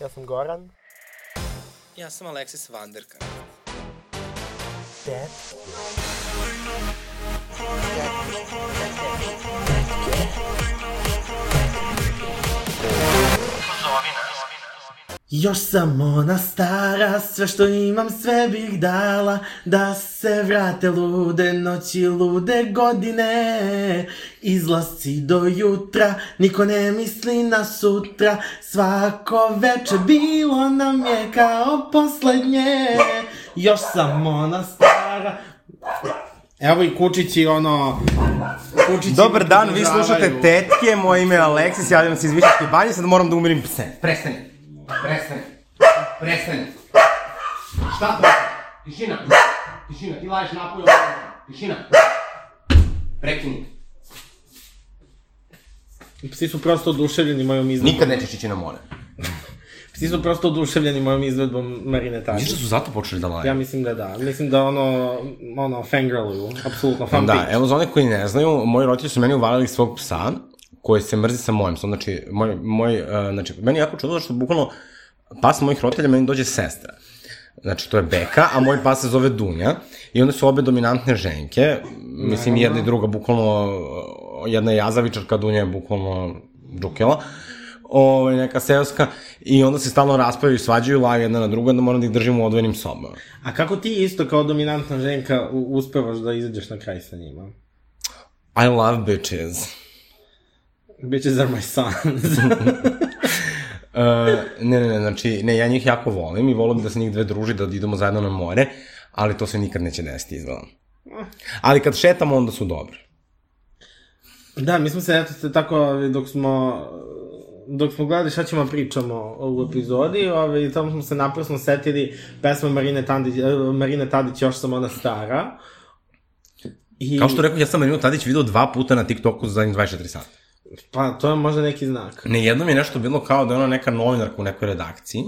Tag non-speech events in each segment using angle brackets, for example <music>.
Ja sam Goran. Ja sam Aleksis Vanderka. Dad. Još sam ona stara, sve što imam sve bih dala, da se vrate lude noći, lude godine. Izlasci do jutra, niko ne misli na sutra, svako veče bilo nam je kao poslednje. Još sam ona stara, Evo i Kučići, ono... Kučići Dobar dan, vi slušate Tetke, moje ime je Aleksis, javljam se iz Višačke banje, sad moram da umirim pse. Prestani. Prestani. Prestani. Šta to? Tišina. Tišina, ti laješ napolju. Tišina. Prekini. Psi su prosto oduševljeni mojom izvedbom. Nikad nećeš ići na more. <laughs> Psi su prosto oduševljeni mojom izvedbom Marine Tadić. Misliš da su zato počeli da laju? Ja mislim da da. Mislim da ono, ono, fangirluju. Apsolutno, fan Da, evo za one koji ne znaju, moji roditelji su meni uvalili svog psa, koji se mrzi sa mojim znači, moj, moj, uh, znači, meni je jako čudno što bukvalno pas mojih roditelja meni dođe sestra. Znači, to je Beka, a moj pas se zove Dunja. I one su obe dominantne ženke. Mislim, jedna i druga, bukvalno, jedna je jazavičarka, Dunja je bukvalno džukela. Ove, neka seoska. I onda se stalno raspavaju i svađaju, laju jedna na drugu, onda moram da ih držim u odvojenim sobama. A kako ti isto kao dominantna ženka uspevaš da izađeš na kraj sa njima? I love bitches. Bitches are my sons. Uh, ne, ne, ne, znači, ne, ja njih jako volim i volim da se njih dve druži, da idemo zajedno na more, ali to se nikad neće desiti, izgleda. Ali kad šetamo, onda su dobre. da, mi smo se, eto, se tako, dok smo dok smo gledali šta ćemo pričamo u epizodi, ovaj, tamo smo se naprasno setili pesma Marine Tadić, eh, Marine Tadić, još sam ona stara. I, Kao što rekao, ja sam Marinu Tadić video dva puta na TikToku za zadnjih 24 sata. Pa, to je možda neki znak. Ne, jednom je nešto bilo kao da je ona neka novinarka u nekoj redakciji,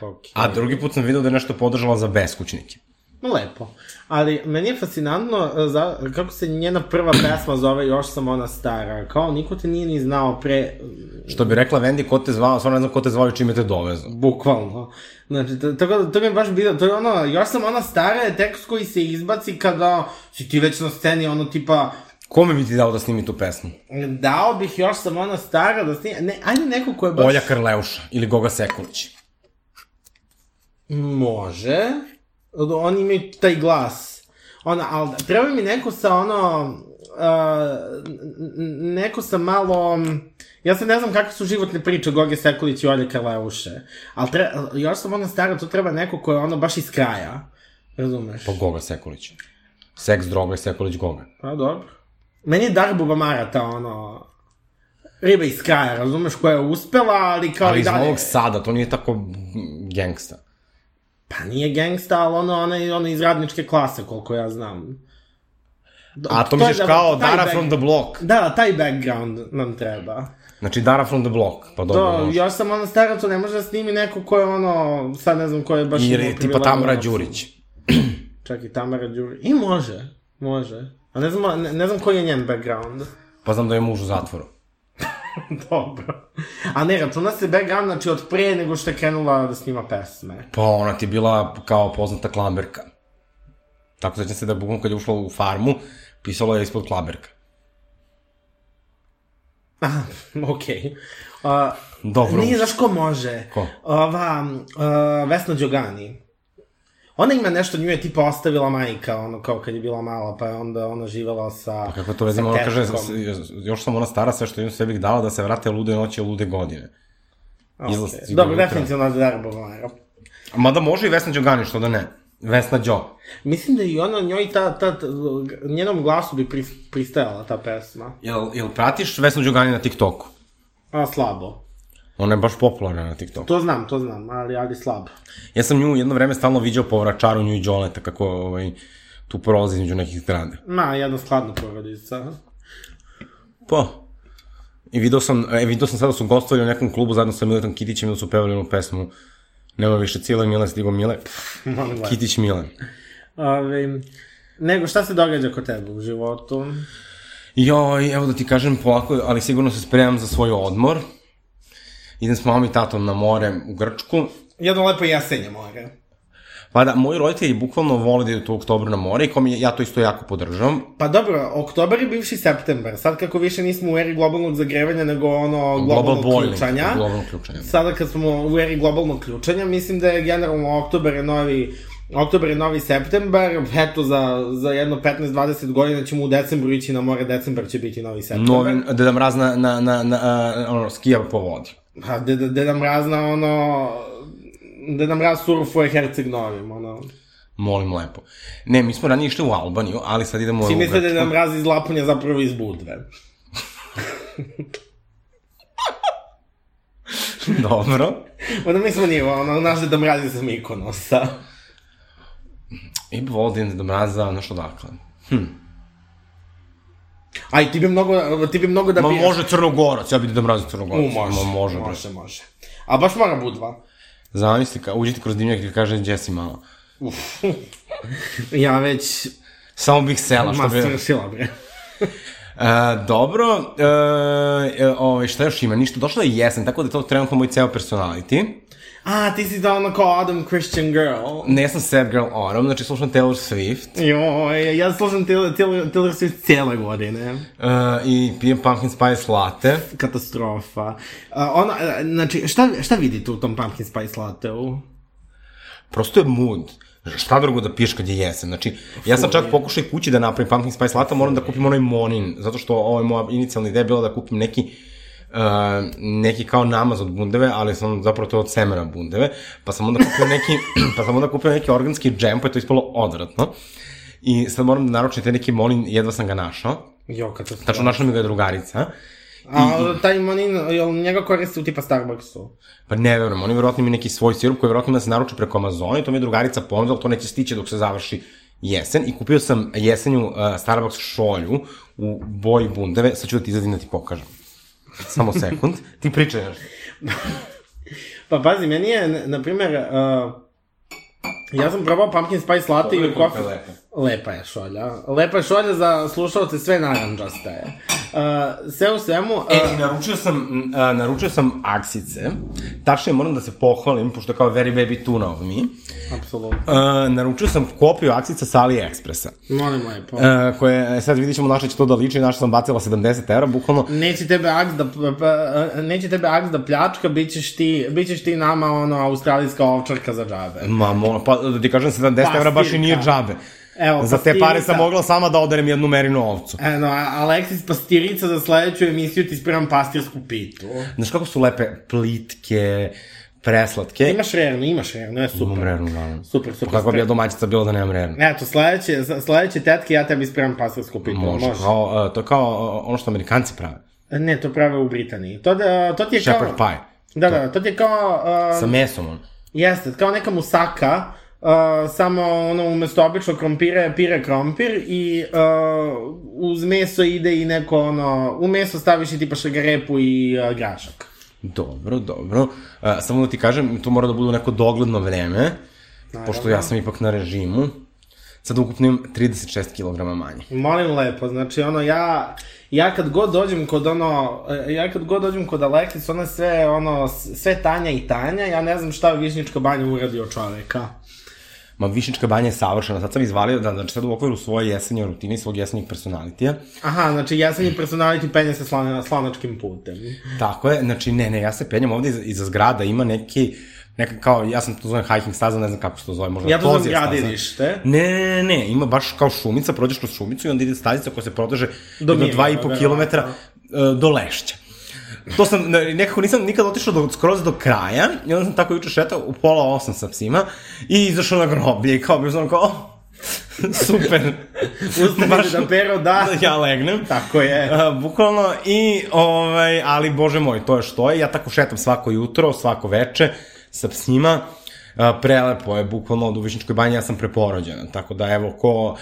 Okay. a drugi put sam video da je nešto podržala za beskućnike. Lepo. Ali meni je fascinantno eh, za, kako se njena prva pesma zove Još sam ona stara. Kao niko te nije ni znao pre... Što bi rekla Vendi, ko te zvao, stvarno ne znam ko te zvao i čime te dovezu. Bukvalno. Znači, tako da, to mi je baš bilo, to je ono, još sam ona stara je tekst koji se izbaci kada si ti već na sceni, ono tipa, Kome bi ti dao da snimi tu pesmu? dao bih još sam ona stara da snima, ne, ajde neko ko je baš... Olja Krleuša ili Goga Sekulić. Može. Oni imaju taj glas. Ona, ali treba mi neko sa ono... Uh, neko sa malo... Ja sad ne znam kakve su životne priče Goge Sekulić i Olje Karleuše. Ali tre, još sam ona stara, to treba neko ko je ono baš iz kraja. Razumeš? Pa Goga Sekulić. Seks, droga i Sekulić Goga. Pa dobro. Meni je Darbuba Mara ta ono... Riba iz kraja, razumeš, koja je uspela, ali kao Ali i iz dalje... Novog Sada, to nije tako gangsta. Pa nije gangsta, ali ono, ona je ono iz radničke klase, koliko ja znam. Do- A to je misliš da- kao Dara back- from the block. Da, taj background nam treba. Znači Dara from the block, pa dobro. To, može. još sam ono stara, to ne može da snimi neko ko je ono, sad ne znam ko je baš... Imao tipa. Tamara Đurić. Čak i Tamara Đurić. I može, može. A ne znam, ne, ne znam koji je njen background. Pa znam da je muž u zatvoru. <laughs> Dobro. A ne, računa se background, znači od pre nego što je krenula da snima pesme. Pa ona ti je bila kao poznata klamberka. Tako sećam se da je bukvalno kad je ušla u farmu, pisalo je ispod klamberka. Aha, <laughs> okej. Okay. Uh, Dobro. Nije, znaš ko može? Ko? Ova, uh, Vesna Đogani. Ona ima nešto, nju je tipa ostavila majka, ono, kao kad je bila mala, pa je onda ona živela sa... Pa kako to veze, sa ona kaže, još sam ona stara, sve što imam sve bih dala da se vrate lude noći, a lude godine. izlaz- Okay. sigurno Dobro, definitivno da Darbo Mara. Mada može i Vesna Đogani, što da ne. Vesna Đo. Mislim da i ona, njoj ta, ta, ta njenom glasu bi pri, pristajala ta pesma. Jel, jel pratiš Vesnu Đogani na TikToku? A, slabo. Ona je baš popularna na TikToku. To znam, to znam, ali, ali slabo. Ja sam nju jedno vreme stalno viđao po vračaru nju i Đoleta, kako ovaj, tu prolazi između nekih zgrada. Ma, jedna skladna porodica. Pa. I video sam, e, video sam sada da su gostovali u nekom klubu zajedno sa Miletom Kitićem i da su pevali onu pesmu Nema više cijela Mile, stigo Mile. <laughs> Pff. Kitić Mile. Ove, nego, šta se događa kod tebe u životu? Joj, evo da ti kažem polako, ali sigurno se spremam za svoj odmor. Idem s mamom i tatom na more u Grčku. Jedno lepo jesenje more. Pa da, moji roditelji bukvalno vole da idu u oktobru na more i kao mi, ja to isto jako podržavam. Pa dobro, oktobar je bivši septembar. Sad kako više nismo u eri globalnog zagrevanja, nego ono globalnog boiling, ključanja. globalnog ključanja. Sada kad smo u eri globalnog ključanja, mislim da je generalno oktobar je novi Oktobar je novi septembar, eto za, za jedno 15-20 godina ćemo u decembru ići na more, decembar će biti novi septembar. Novi, Deda Mraz na, na, na, na, a, ono, skija po vodi. Pa, Deda, Deda Mraz na ono... Deda Mraz surfuje Herceg Novim, ono... Molim lepo. Ne, mi smo ranije išli u Albaniju, ali sad idemo u misle da je. Deda Mraz iz Lapunja zapravo iz Budve. <laughs> Dobro. Onda mi smo nije, ono, naš Deda Mraz je sa Mikonosa. I bi volio da idem Deda Mraza, znaš Aj, ti bi mnogo, ti bi mnogo da Ma biješ. može Crnogorac, ja bi Deda Mraza Crnogorac. U, može, Ma, može, bre. može, može. A baš mora Budva. Zamisli, ka, uđite kroz dimnjak i kaže gdje si mala. <laughs> Ja već... Samo bih sela, što bi... svršila, bre. <laughs> E, dobro, e, e, ovaj, šta još ima? Ništa, došla je jesen, tako da je to trenutno moj ceo personality. A, ti si da ono kao Adam Christian Girl. Ne, ja sam sad girl autumn, znači slušam Taylor Swift Joj, ja slušam Taylor, Taylor, Taylor Swift cijele godine. uh, i pijem pumpkin spice latte. Katastrofa. A, ona, e, znači, šta, šta vidite u tom Pumpkin Spice Latteu? Prosto je mood. Šta drugo da piješ kad je jesen? Znači, ja sam čak pokušao i kući da napravim pumpkin spice latte, moram da kupim onaj monin, zato što ovo je moja inicijalna ideja bila da kupim neki uh, neki kao namaz od bundeve, ali sam zapravo to od semena bundeve, pa sam onda kupio neki, <clears throat> pa sam onda kupio neki organski džem, pa je to ispalo odvratno. I sad moram da naručim taj neki monin, jedva sam ga našao. Jo, katastrofa. Tačno našla mi ga je drugarica. A taj monin, jel njega koriste u tipa Starbucksu? Pa ne verujem, oni verovatno imaju neki svoj sirup koji verovatno ima da se naruči preko Amazona i to mi je drugarica ponudila, to neće stići dok se završi jesen i kupio sam jesenju uh, Starbucks šolju u boji bundeve, sad ću da ti izadim da ti pokažem. Samo sekund, ti pričaj nešto. Pa pazi, meni je, na- primjer, uh, ja sam probao Pumpkin Spice Latte i u kofi... lepa. Lepa je šolja. Lepa je šolja za slušalce, sve naranđasta je. Uh, sve u svemu... Uh, E, i naručio sam, a, naručio sam aksice, tačnije moram da se pohvalim, pošto kao very baby tuna of me, Apsolutno. uh, naručio sam kopiju aksica sa AliExpressa, Molim lepo. uh, koje, e, sad vidit ćemo na što će to da liči, na sam bacila 70 evra, bukvalno, Neće tebe aks da, p- p- neće tebe aks da pljačka, bit ćeš ti, bit ćeš ti nama ono australijska ovčarka za džabe. Ma, molim, pa da ti kažem 70 evra baš i nije Pastirka. džabe. Evo, Za te pare sam mogla sama da oderem jednu merinu ovcu. Eno, Aleksis Pastirica za sledeću emisiju ti spremam pastirsku pitu. Znaš kako su lepe plitke, preslatke. Imaš rernu, imaš rernu, je super. Imam rernu, naravno. Super, super. Pa kako bi ja domaćica bilo da nemam rernu? Eto, sledeće, sledeće tetke ja tebi spremam pastirsku pitu. Može, Može. Kao, uh, to je kao uh, ono što amerikanci prave. Ne, to prave u Britaniji. To, da, to ti je Shepherd kao... pie. Da, da, to ti je kao... Uh, Sa mesom, on. Jeste, kao neka musaka, uh, samo ono umesto običnog krompira je pire krompir i uh, uz meso ide i neko ono, u meso staviš i tipa šagarepu i uh, grašak. Dobro, dobro. Uh, samo da ti kažem, to mora da bude neko dogledno vreme, pošto ja sam ipak na režimu. Sad ukupno imam 36 kg manje. Molim lepo, znači ono ja, ja kad god dođem kod ono, ja kad god dođem kod Aleksis, ona sve ono, sve Tanja i Tanja, ja ne znam šta Višnjička banja uradi od čoveka. Ma Višnička banja je savršena. Sad sam izvalio da, znači sad u okviru svoje jesenje rutine i svog jesenjeg personalitija. Aha, znači jesenji personality penje se slan, slanačkim putem. Tako je, znači ne, ne, ja se penjam ovde iza, iza zgrada, ima neki, neka kao, ja sam to zovem hiking staza, ne znam kako se to zove, možda Ja to staza. gradilište. Ne, ne, ne, ima baš kao šumica, prođeš kroz šumicu i onda ide stazica koja se proteže Do do, do Mirova, 2,5 verovatno. km do Lešća. To sam, ne, nekako nisam nikad otišao do, skroz do kraja i onda sam tako juče šetao u pola osam sa psima i izašao na groblje i kao bi ono kao, "Oh, <laughs> super. <laughs> Ustanite da pero da. da <laughs> ja legnem. Tako je. Uh, bukvalno i, ovaj, ali bože moj, to je što je, ja tako šetam svako jutro, svako veče, sa psima, Uh, prelepo je, bukvalno od u Višničkoj banji ja sam preporođena, tako da evo ko uh,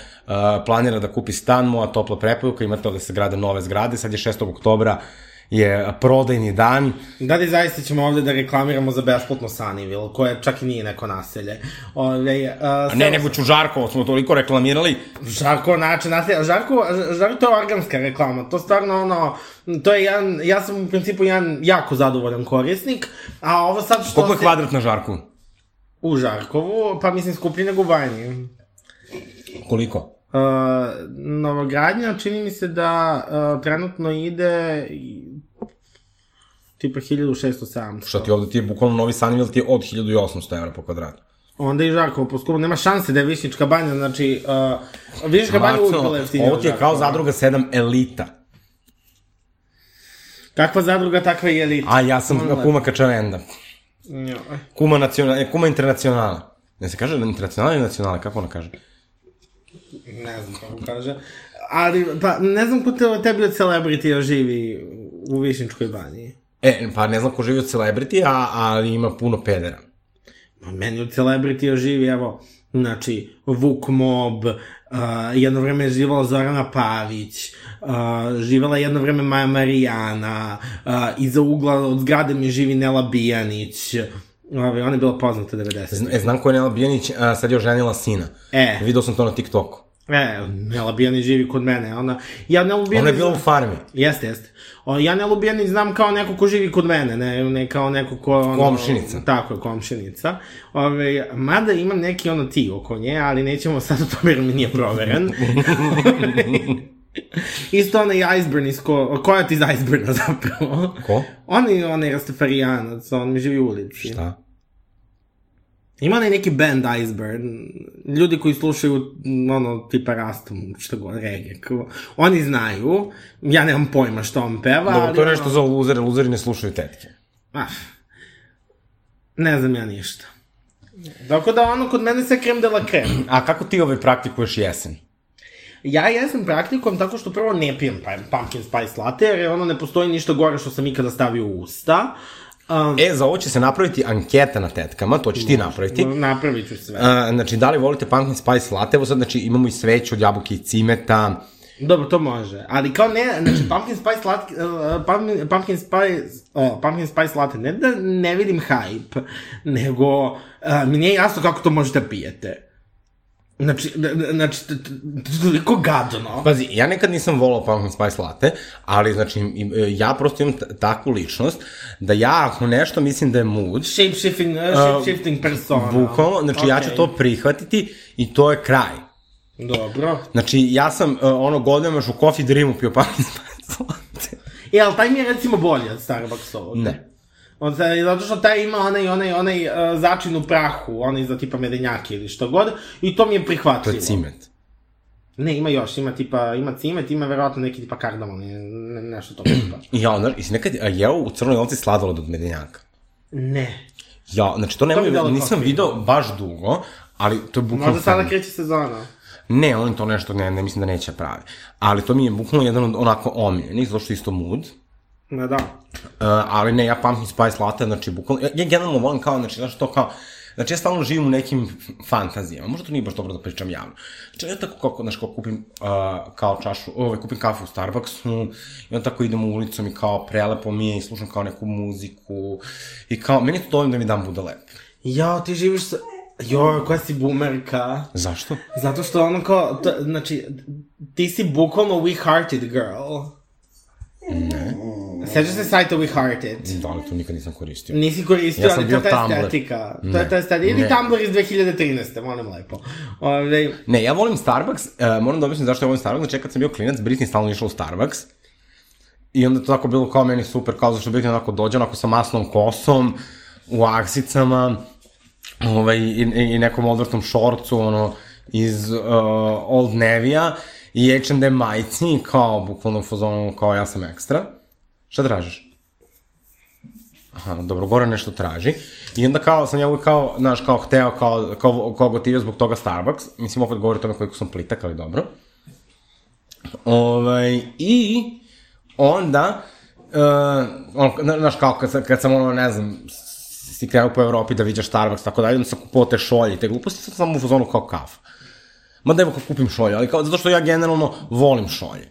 planira da kupi stan, moja topla preporuka, imate ovde se grade nove zgrade, sad je 6. oktobra je prodajni dan. Da li zaista ćemo ovde da reklamiramo za besplatno Sunnyville, koje čak i nije neko naselje. Ove, A ne, nego ću Žarkovo smo toliko reklamirali. Žarko, znači, naselje, Žarko, Žarko to je organska reklama, to stvarno ono, to je jedan, ja sam u principu jedan jako zadovoljan korisnik, a ovo sad što Koliko je se- kvadrat na Žarku? U Žarkovu, pa mislim skuplji nego u Banji. Koliko? Uh, novogradnja, čini mi se da uh, trenutno ide tipa 1600-700. Što ti ovde ti je bukvalno novi Sunnyville ti je od 1800 evra po kvadratu. Onda i Žarkovo poskupo, nema šanse da je Višnjička banja, znači, uh, Višnjička banja uvijek Maco, jeftinija ovo ti je kao zadruga 7 elita. Kakva zadruga, takva i elita. A ja sam Molim kuma Kačarenda. Njoj. Kuma, nacional, e, kuma internacionala. Ne se kaže internacionala ili nacionala, kako ona kaže? Ne znam kako kaže. Ali, pa, ne znam ko te, tebi od celebrity živi u Višnjičkoj banji. E, pa ne znam ko živi od celebrity, a, ali ima puno pedera. Ma meni od celebrity živi, evo, znači, Vuk Mob, uh, jedno vreme je živala Zorana Pavić, uh, živala jedno vreme Maja Marijana, uh, iza ugla od zgrade mi živi Nela Bijanić, Ove, ona je bila poznata 90. Zna- E, znam ko je Nela Bijanić, a sad je oženila sina. E. Video sam to na TikToku. E, Nela Bijanić živi kod mene, ona, ja Nelu Bijanić... Ona je bila u farmi. Jeste, jeste. O, ja Nelu Bijanić znam kao neko ko živi kod mene, ne, ne kao neko ko... Ono, Komšinica. Tako je, komšinica. Ove, mada imam neki ono ti oko nje, ali nećemo sad o tome jer mi nije proveren. <laughs> Isto onaj Iceburn iz ko... Koja ti iz Iceburna zapravo? Ko? On je onaj Rastafarijanac, on mi živi u ulici. Šta? Ima onaj neki band Iceburn, ljudi koji slušaju, ono, tipa Rastom, što god, reggae, oni znaju, ja nemam pojma što on peva, Dobro, ali... to je nešto ono, za luzere, luzeri ne slušaju tetke. ah, ne znam ja ništa. Tako da ono, kod mene se krem de la krem. <clears throat> A kako ti ovaj praktikuješ jesen? Ja jesam praktikom tako što prvo ne pijem pa- pumpkin spice latte, jer ono ne postoji ništa gore što sam ikada stavio u usta. Um, E, za ovo će se napraviti anketa na tetkama, to ćeš ti napraviti. napravit ću sve. A, znači, da li volite pumpkin spice latte? Evo sad, znači, imamo i sveću od jabuke i cimeta. Dobro, to može. Ali kao ne, znači pumpkin spice latte, uh, pumpkin, pumpkin spice, uh, pumpkin spice latte, ne da ne vidim hype, nego uh, mi nije jasno kako to možete pijete. Znači, znači, toliko gadno. Pazi, ja nekad nisam volao pumpkin spice latte, ali, znači, im- ja prosto imam takvu ličnost, da ja, ako nešto mislim da je mood, Shape shifting, uh, shape shifting persona. bukvalno, znači, ja ću to prihvatiti i to je kraj. Dobro. Znači, ja sam, uh, ono, godinama još u Coffee Dreamu pio pumpkin spice latte. E, ali taj mi je recimo bolji od Starbucksovog. Ne. Zato što taj ima onaj, onaj, onaj uh, začin u prahu, onaj za tipa medenjake ili što god, i to mi je To prihvatljivo. je cimet. Ne, ima još, ima tipa, ima cimet, ima verovatno neki tipa kardamon, ne, nešto to tipa. <clears throat> Ja, znaš, i si nekad a, jeo u crnoj ovci sladoled od medenjaka. Ne. Ja, znači, to mi nemoj, nisam video baš dugo, ali to je bukvalno... Možda sada kreće sezona. Ne, oni to nešto, ne, ne mislim da neće pravi. Ali to mi je bukvalno jedan od onako omiljenih, zato što isto mood. Ma da. Uh, ali ne, ja pumpkin spice latte, znači bukvalno, ja, generalno volim kao, znači, znaš to kao, znači ja stalno živim u nekim fantazijama, možda to nije baš dobro da pričam javno. Znači ja tako kako, znaš, kao kupim uh, kao čašu, ovaj, kupim kafu u Starbucksu i onda tako idem ulicom i kao prelepo mi je i slušam kao neku muziku i kao, meni je to dovoljno da mi dan bude lep. Jao, ti živiš sa... Jo, koja si boomerka. Zašto? Zato što ono kao, to, znači, ti si bukvalno We Hearted girl. Ne. Sećaš se sajta We Hearted? Da, ali to nikad nisam koristio. Nisi koristio, Ja ali to je ta estetika. To Ne. je ta estetika. Ili. Tumblr iz 2013. molim lepo. Ove, Ne, ja volim Starbucks, uh, moram da objasnim zašto ja volim Starbucks, znači kad sam bio klinac, Britney stalno išla u Starbucks, i onda to tako bilo kao meni super, kao zašto Britney onako dođe, onako sa masnom kosom, u aksicama, ovaj, i, i, nekom odvrtom šorcu, ono, iz uh, Old Navy-a, i H&M majici, i kao, bukvalno u fazonu, kao ja sam ekstra. Šta tražiš? Aha, dobro, gore nešto traži. I onda kao, sam ja uvijek kao, znaš, kao hteo, kao, kao, kao gotivio zbog toga Starbucks. Mislim, opet govori o tome koliko sam plitak, ali dobro. Ovaj, i onda, uh, on, zna- znaš, kao kad, kad sam, ono, ne znam, si krenuo po Evropi da viđaš Starbucks, tako dalje, onda sam kupovao te šolje i te gluposti, sad sam u fazonu kao kafa. Ma da evo kad kupim šolje, ali kao, zato što ja generalno volim šolje.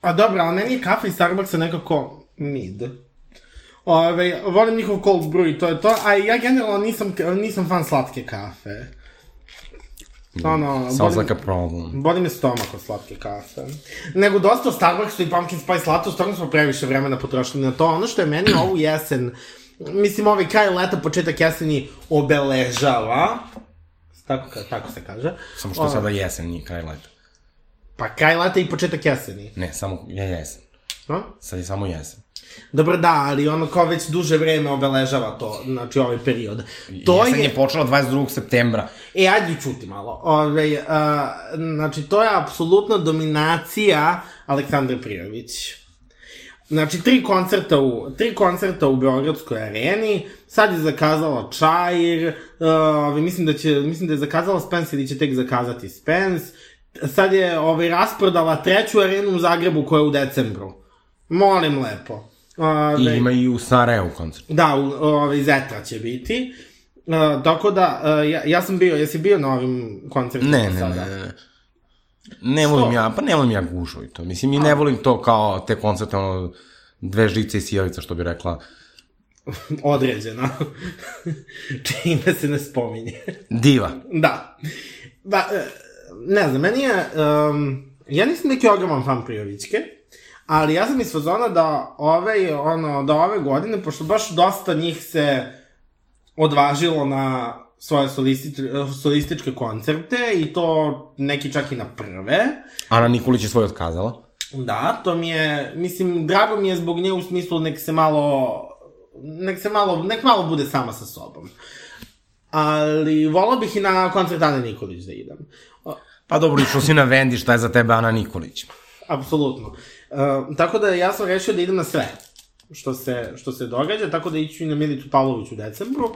A dobro, ali meni je kafa iz Starbucksa nekako... Mid. Ove, volim njihov cold brew i to je to, a ja generalno nisam, nisam fan slatke kafe. Ono, Sounds boli- like a problem. Boli me stomak od slatke kafe. Nego dosta o Starbucksu i pumpkin spice latte, stvarno smo previše vremena potrošili na to. Ono što je meni ovu jesen, mislim ovaj kraj leta, početak jeseni obeležava, tako, tako se kaže. Samo što O, sada jesen, nije kraj leta. Pa kraj leta i početak jeseni. Ne, samo je jesen. No? Sad je samo jesen. Dobro, da, ali ono kao već duže vreme obeležava to, znači ovaj period. To jesen je... je počela 22. septembra. E, ajde čuti malo. Ove, a, znači, to je apsolutna dominacija Aleksandre Prijović. Znači, tri koncerta u, tri koncerta u Beogradskoj areni, sad je zakazala Čair, uh, mislim, da će, mislim da je zakazala Spence ili će tek zakazati Spence, sad je ovaj, rasprodala treću arenu u Zagrebu koja je u decembru. Molim lepo. Ove, I ima i u Sarajevu koncert. Da, u, ovaj, Zetra će biti. Uh, tako da, uh, ja, ja sam bio, jesi bio na ovim koncertima Ne, ne, sada? ne, ne. Ne volim ja, pa ne volim ja gužu i to. Mislim, i ne volim to kao te koncerte, ono, dve žice i sijalica, što bi rekla. <laughs> Određena. <laughs> Čime se ne spominje. Diva. da. Ba, e, ne znam, meni je, um, ja nisam neki ogroman fan Prijovićke, ali ja sam iz fazona da ove, ono, da ove godine, pošto baš dosta njih se odvažilo na svoje solistič, solističke koncerte i to neki čak i na prve. Ana Nikolić je svoj otkazala. Da, to mi je, mislim, drago mi je zbog nje u smislu nek se malo, nek se malo, nek malo bude sama sa sobom. Ali volao bih i na koncert Ane Nikolić da idem. Pa dobro, išao si na Vendi, šta je za tebe Ana Nikolić? apsolutno. Uh, tako da ja sam rešio da idem na sve što se, što se događa, tako da iću i na Milicu Pavlović u decembru.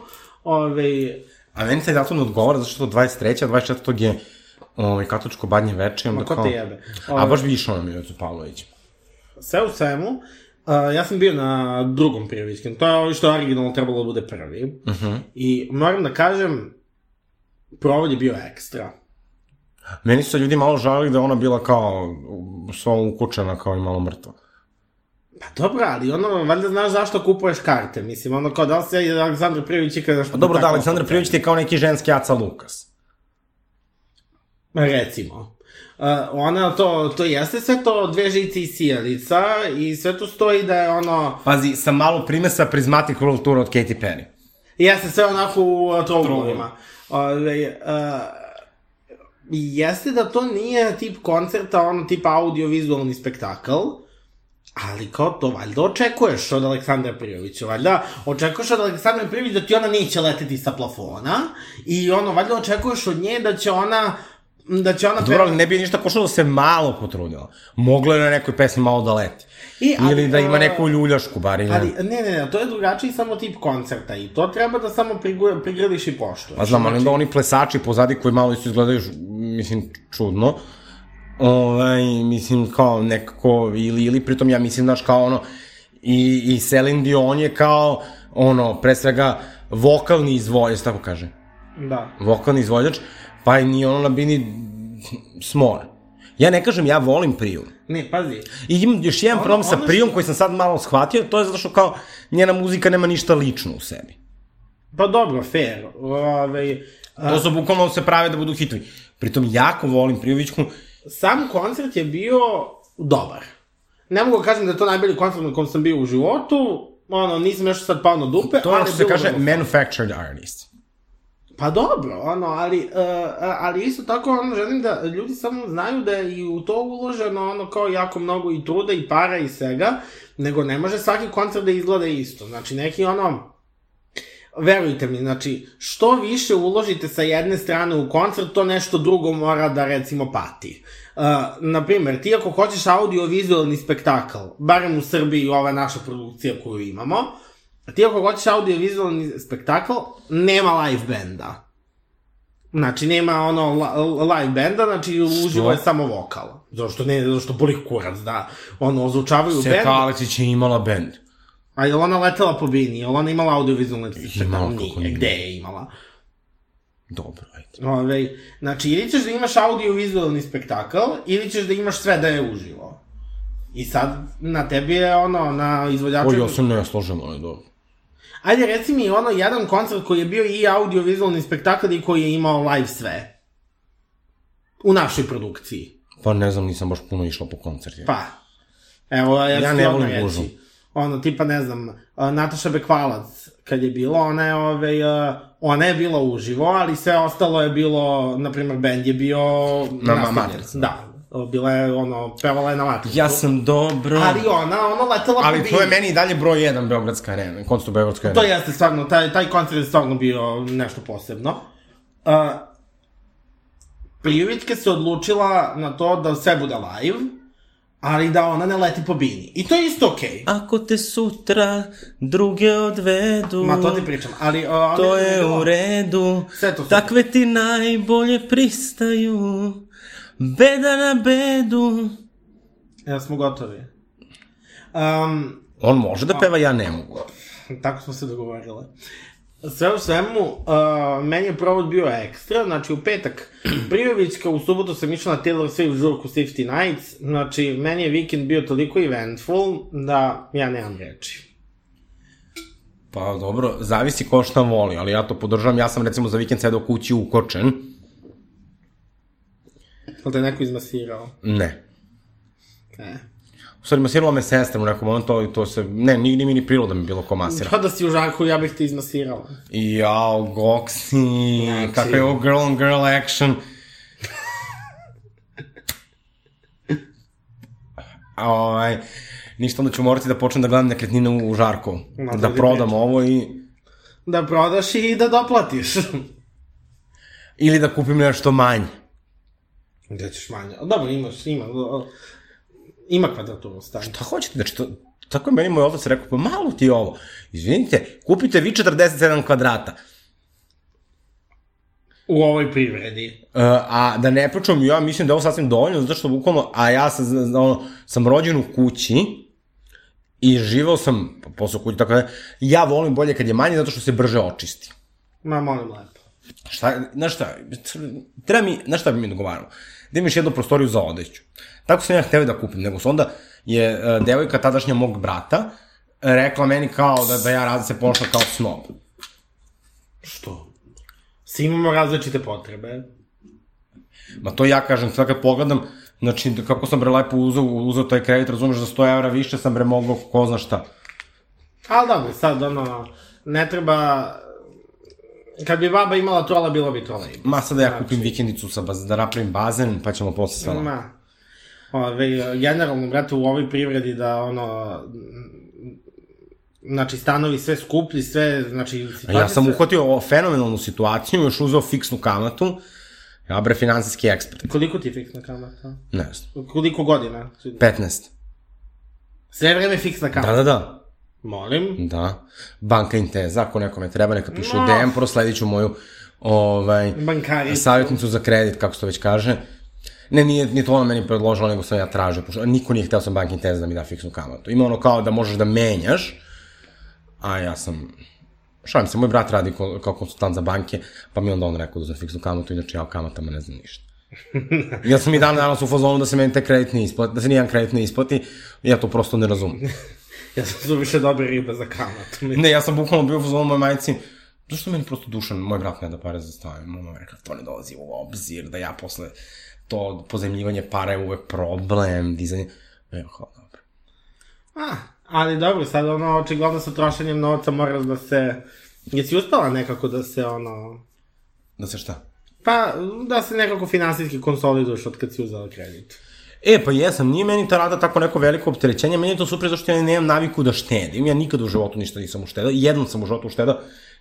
Ove, A meni taj datum ne odgovara, zato što 23. a 24. je ovaj, katoličko badnje veče. Ma ko kao- te jebe? A Ovaj- baš bi išao na Milicu Pavlović. sve u svemu, uh, ja sam bio na drugom prijevićkem, to je ovo što je originalno trebalo da bude prvi. Uh -huh. I moram da kažem, provod je bio ekstra. Meni su se ljudi malo žalili da ona bila kao sva ukučena, kao i malo mrtva. Pa dobro, ali ono, valjda znaš zašto kupuješ karte. Mislim, ono kao da li se Aleksandar Prijević ikada nešto... Pa dobro, da, Aleksandar Prijović ti je kao neki ženski Aca Lukas. Recimo. Uh, ona to, to jeste sve to dve žice i sijalica i sve to stoji da je ono, Pazi, sa malo primesa Prismatic World Tour od Katy Perry. jeste sve onako u uh, trouglovima. Ove, uh, jeste da to nije tip koncerta, ono tip audio-vizualni spektakl, ali kao to valjda očekuješ od Aleksandra Prijovića, valjda očekuješ od Aleksandra Prijovića da ti ona neće leteti sa plafona i ono, valjda očekuješ od nje da će ona da će ona Dobro, ali ne bi ništa pošlo da se malo potrudila. Mogla je na nekoj pesmi malo da leti. I, ali, Ili da ima neku ljuljašku, bar ili... Ali, ne, ne, ne, to je drugačiji samo tip koncerta i to treba da samo prigradiš i poštuješ. Pa znam, ali onda oni plesači pozadi koji malo isto izgledaju, mislim, čudno. Ovaj, mislim, kao nekako, ili, ili pritom ja mislim, znaš, kao ono, i, i Celine Dion je kao, ono, pre svega, vokalni izvođač, tako kaže, Da. vokalni izvođač, pa i ni ono na bini smor. Ja ne kažem, ja volim Priju. Ne, pazi. I imam još jedan Ono- problem sa ono što- Prijom koji sam sad malo shvatio, to je zato što kao njena muzika nema ništa lično u sebi. Pa dobro, fair. Ove, a, To su bukvalno se prave da budu hitovi. Pritom jako volim Prijovićku, sam koncert je bio dobar. Ne mogu da kažem da je to najbolji koncert na kom sam bio u životu, ono, nisam još sad pao na dupe, to ali što se kaže manufactured artist. Pa dobro, ono, ali, uh, ali isto tako ono, želim da ljudi samo znaju da je i u to uloženo ono kao jako mnogo i truda i para i svega, nego ne može svaki koncert da izgleda isto. Znači neki ono, verujte mi, znači, što više uložite sa jedne strane u koncert, to nešto drugo mora da, recimo, pati. Uh, naprimer, ti ako hoćeš audio-vizualni spektakl, barem u Srbiji ova naša produkcija koju imamo, ti ako hoćeš audio-vizualni spektakl, nema live benda. Znači, nema ono li- live benda, znači uživo je samo vokal. Zašto ne, zašto boli kurac, da ono, ozvučavaju bend. Seka Aleksić je imala bend. A je ona letela po bini? Je ona imala audio-vizualni spektakl? Imala, kako Nije, gde je imala? Dobro, ajde. Ove, znači, ili ćeš da imaš audio-vizualni spektakl, ili ćeš da imaš sve da je uživo. I sad, na tebi je ono, na izvođaču... O, ja se ne slažem, ali dobro. Ajde, reci mi ono jedan koncert koji je bio i audio-vizualni spektakl i koji je imao live sve. U našoj produkciji. Pa ne znam, nisam baš puno išla po koncertima. Pa. Evo, ja, Ja ne volim reći. Ono, tipa, ne znam, Nataša Bekvalac, kad je bilo, ona je, ove, a, ona je bila uživo, ali sve ostalo je bilo, na primjer, band je bio... Na nastavljen. matrici. Da. Bila je, ono, pevala je na matricu. Ja sam dobro... Ali ona, ono, letela Ali to je meni i dalje broj jedan Beogradska arena, koncert u Beogradskoj To arena. jeste stvarno, taj, taj koncert je stvarno bio nešto posebno. Uh, Prijovićka se odlučila na to da sve bude live, ali da ona ne leti po bini. I to je isto okej. Okay. Ako te sutra druge odvedu... Ma to ti pričam, ali... Uh, To je je u redu, Sve to takve ti najbolje pristaju, beda na bedu. Ja smo gotovi. Um, On može da peva, ja ne mogu. tako smo se dogovorile. Sve u svemu, uh, meni je provod bio ekstra, znači u petak <clears throat> Prijovićka, u subotu sam išla na Taylor Swift žurku Safety Nights, znači meni je vikend bio toliko eventful da ja nemam reči. Pa dobro, zavisi ko šta voli, ali ja to podržavam. Ja sam recimo za vikend sedao kući ukočen. Ili te neko izmasirao? Ne. E. U stvari, masirala me sestra u nekom momentu, i to se... Ne, nije mi ni prilo da mi bilo ko masira. Pa da si u žarku, ja bih te izmasirala. I jao, Goksi, Znači- je ovo girl on girl action. Ovaj, ništa, onda ću morati da počnem da gledam nekretnine u, u Žarkovu. Ma, to da prodam ovo i... Da prodaš i da doplatiš. Ili da kupim nešto manje. Gde ćeš manje? Dobro, imaš, ima. Ima kvadraturu stanje. Šta hoćete? Znači, to, tako je meni moj otac rekao, pa malo ti je ovo. Izvinite, kupite vi 47 kvadrata. U ovoj privredi. Uh, a da ne pričam, ja mislim da je ovo sasvim dovoljno, zato što bukvalno, a ja sam, ono, sam rođen u kući i živao sam posle u kući, tako da ja volim bolje kad je manje, zato što se brže očisti. Ma, molim lepo. Šta, znaš šta, treba mi, znaš šta bi mi dogovaramo? Da imaš jednu prostoriju za odeću. Tako sam ja hteo da kupim, nego su onda je uh, devojka tadašnja mog brata rekla meni kao da, da ja rad, se pošla kao snob. Što? Svi imamo različite potrebe. Ma to ja kažem, sad kad pogledam, znači kako sam bre lepo uzeo, uzeo taj kredit, razumeš, za 100 evra više sam bre mogao ko zna šta. Ali dobro, sad ono, ne treba... Kad bi baba imala tola, bilo bi ima. Ma sad da ja kupim vikendicu sa baz, da napravim bazen, pa ćemo posle sve. Ma. Ove, generalno, brate, u ovoj privredi da, ono, znači, stanovi sve skuplji, sve, znači, ja sam uhvatio o fenomenalnu situaciju, još uzeo fiksnu kamatu, ja bre finansijski ekspert. Koliko ti je fiksna kamata? Ne znam, Koliko godina? 15. Sve vreme fiksna kamata. Da, da, da. Molim. Da. Banka Inteza, ako nekome treba, neka piše u No. DM, prosledit ću moju ovaj, Bankari. savjetnicu za kredit, kako se to već kaže. Ne, nije, nije to ona meni predložila, nego sam ja tražio, pošto niko nije hteo sam bank Inteza da mi da fiksnu kamatu. Ima ono kao da možeš da menjaš, a ja sam, šalim se, moj brat radi ko, kao konsultant za banke, pa mi onda on rekao da za fiksnu kamatu, inače ja o kamatama ne znam ništa. <laughs> ja sam i dan danas u fazonu da se meni te kredit ne isplati, da se nijedan kredit ne isplati, ja to prosto ne razumem. Ja sam su više dobre ribe za kamatu. Ne, ja sam bukvalno bio u fazonu mojoj majici, zašto meni prosto dušan, moj brat ne da pare za mama mi rekla, to ne dolazi u obzir, da ja posle to pozemljivanje para je uvek problem, dizanje, evo, hvala, dobro. A, ali dobro, sad ono, očigledno sa trošenjem novca moraš da se... Jesi uspela nekako da se, ono... Da se šta? Pa, da se nekako finansijski konsoliduješ od kad si uzela kredit. E, pa jesam, nije meni ta rada tako neko veliko opterećenje, meni je to super zašto ja nemam naviku da štedim, ja nikad u životu ništa nisam uštedao, jednom sam u životu uštedao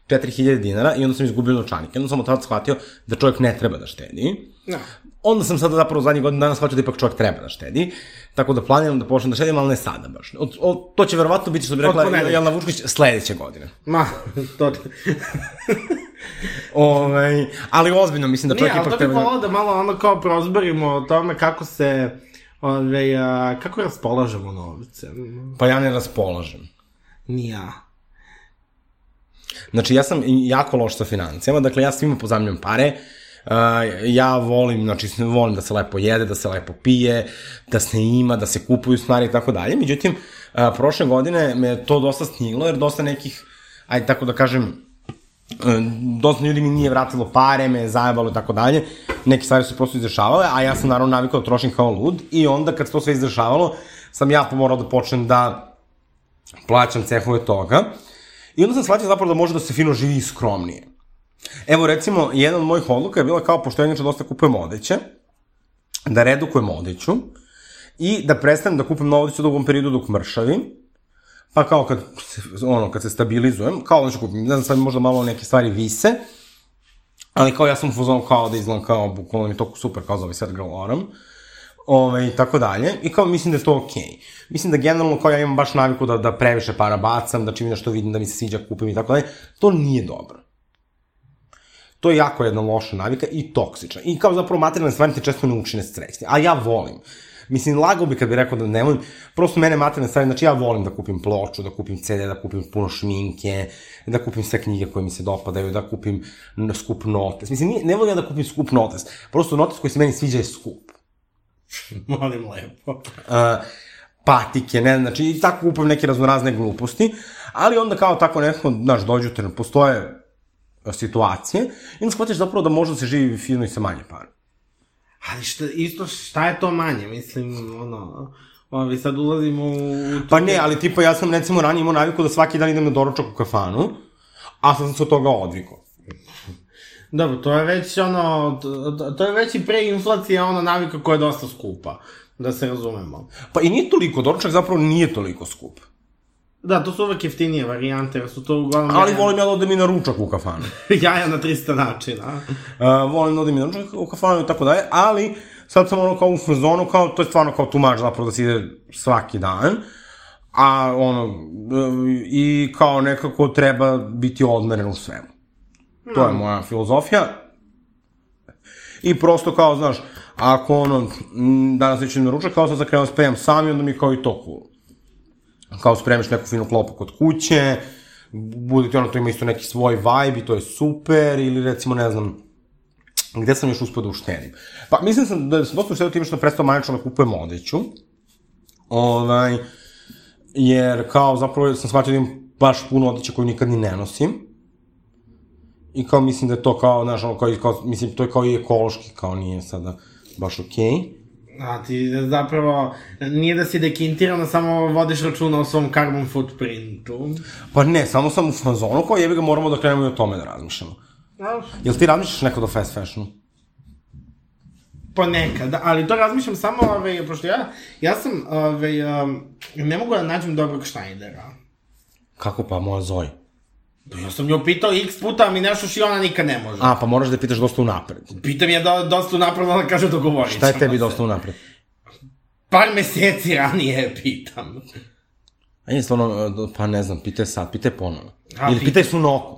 4000 dinara i onda sam izgubio novčanik. Jednom sam od tada shvatio da čovjek ne treba da štedi. Da. Onda sam sada zapravo zadnjih godina dana shvatio da ipak čovjek treba da štedi, tako da planiram da počnem da štedim, ali ne sada baš. Od, od, to će verovatno biti, što bi rekla. Jelena Vučković, sledeće godine. Ma, to... Ovaj, ali ozbiljno, mislim da Nije, čovjek ali to ipak bih treba da... volao da malo ono kao prozborimo o tome kako se... Ove, a, kako raspolažemo novce. Pa ja ne raspolažem. Ni ja. Znači, ja sam jako loš sa financijama, dakle, ja svima pozamljam pare, Uh, ja volim, znači, volim da se lepo jede, da se lepo pije, da se ima, da se kupuju stvari i tako dalje. Međutim, uh, prošle godine me to dosta sniglo, jer dosta nekih, ajde tako da kažem, dosta ljudi mi nije vratilo pare, me je zajebalo i tako dalje. Neke stvari su prosto izdešavale, a ja sam naravno navikao da trošim kao lud i onda kad se to sve izdešavalo, sam ja morao da počnem da plaćam cehove toga. I onda sam shvatio zapravo da može da se fino živi skromnije. Evo recimo, jedan od mojih odluka je bila kao, pošto ja dosta kupujem odeće, da redukujem odeću i da prestanem da kupujem na odeću u dugom periodu dok mršavim, pa kao kad ono, kad se stabilizujem, kao da ću kupim, ne znam, sad možda malo neke stvari vise, ali kao ja sam u fuzonu kao da izgledam kao, bukvalno mi je to super, kao ovaj set girl oram, Ove, i tako dalje. I kao mislim da je to okej. Okay. Mislim da generalno kao ja imam baš naviku da, da previše para bacam, da čim nešto vidim da mi se sviđa kupim i tako dalje. To nije dobro. To je jako jedna loša navika i toksična. I kao zapravo materijalne stvari te često ne učine srećni. A ja volim. Mislim, lagao bi kad bi rekao da ne volim, prosto mene materijalne stvari, znači ja volim da kupim ploču, da kupim CD, da kupim puno šminke, da kupim sve knjige koje mi se dopadaju, da kupim skup notes. Mislim, ne volim ja da kupim skup notes, prosto notes koji se meni sviđa je skup. <laughs> Molim lepo. Uh, patike, ne, znači, i tako kupujem neke raznorazne gluposti, ali onda kao tako nekako, znaš, dođu te, postoje situacije, i onda shvatiš zapravo da može da se živi fino i sa manje para. Ali šta, isto šta je to manje, mislim, ono, ovi sad ulazimo u... Pa ne, ali tipa ja sam recimo ranije imao naviku da svaki dan idem na doručak u kafanu, a sad sam se od toga odvikao. Dobro, to je već ono, to, je već i pre inflacija ono navika koja je dosta skupa, da se razumemo. Pa i nije toliko, doručak zapravo nije toliko skup. Da, to su uvek jeftinije varijante, jer su to uglavnom... Ali volim ja da odem i na ručak u kafanu. <laughs> jaja na 300 načina. uh, volim da odem i na ručak u kafanu i tako dalje, ali sad sam ono kao u fazonu, kao, to je stvarno kao tumač zapravo da se ide svaki dan. A ono, i kao nekako treba biti odmeren u svemu. To je moja filozofija. I prosto kao, znaš, ako ono, danas neću na ručak, kao sad zakrenuo da spejam sam i onda mi kao i to cool. Kao spremiš neku finu klopu kod kuće, bude ti ono, to ima isto neki svoj vibe i to je super, ili recimo, ne znam, gde sam još uspio da uštedim. Pa mislim sam da sam dosta uštedio time što prestao manično da kupujem odeću. Ovaj, jer kao zapravo sam shvatio da imam baš puno odeće koju nikad ni ne nosim. I kao mislim da je to kao, znaš, ono, kao, kao, mislim, to je kao i ekološki, kao nije sada baš okej. Okay. A ti zapravo, nije da si dekintirano, samo vodiš računa o svom carbon footprintu. Pa ne, samo sam u fazonu, kao jebi ga moramo da krenemo i o tome da razmišljamo. A, Jel ti razmišljaš nekako do fast fashionu? Pa nekad, ali to razmišljam samo, ove, pošto ja, ja sam, ove, um, ne mogu da nađem dobrog Schneidera. Kako pa, moja Zoe? Pa ja sam nju pitao x puta, a mi nešto što i ona nikad ne može. A, pa moraš da pitaš dosta unapred. Pitam je da, dosta unapred, ona kaže dogovorit Šta je tebi dosta unapred? Par meseci ranije pitam. A je stvarno, pa ne znam, pitaj sad, pitaj ponovo. A, Ili pitaj. Sunoku.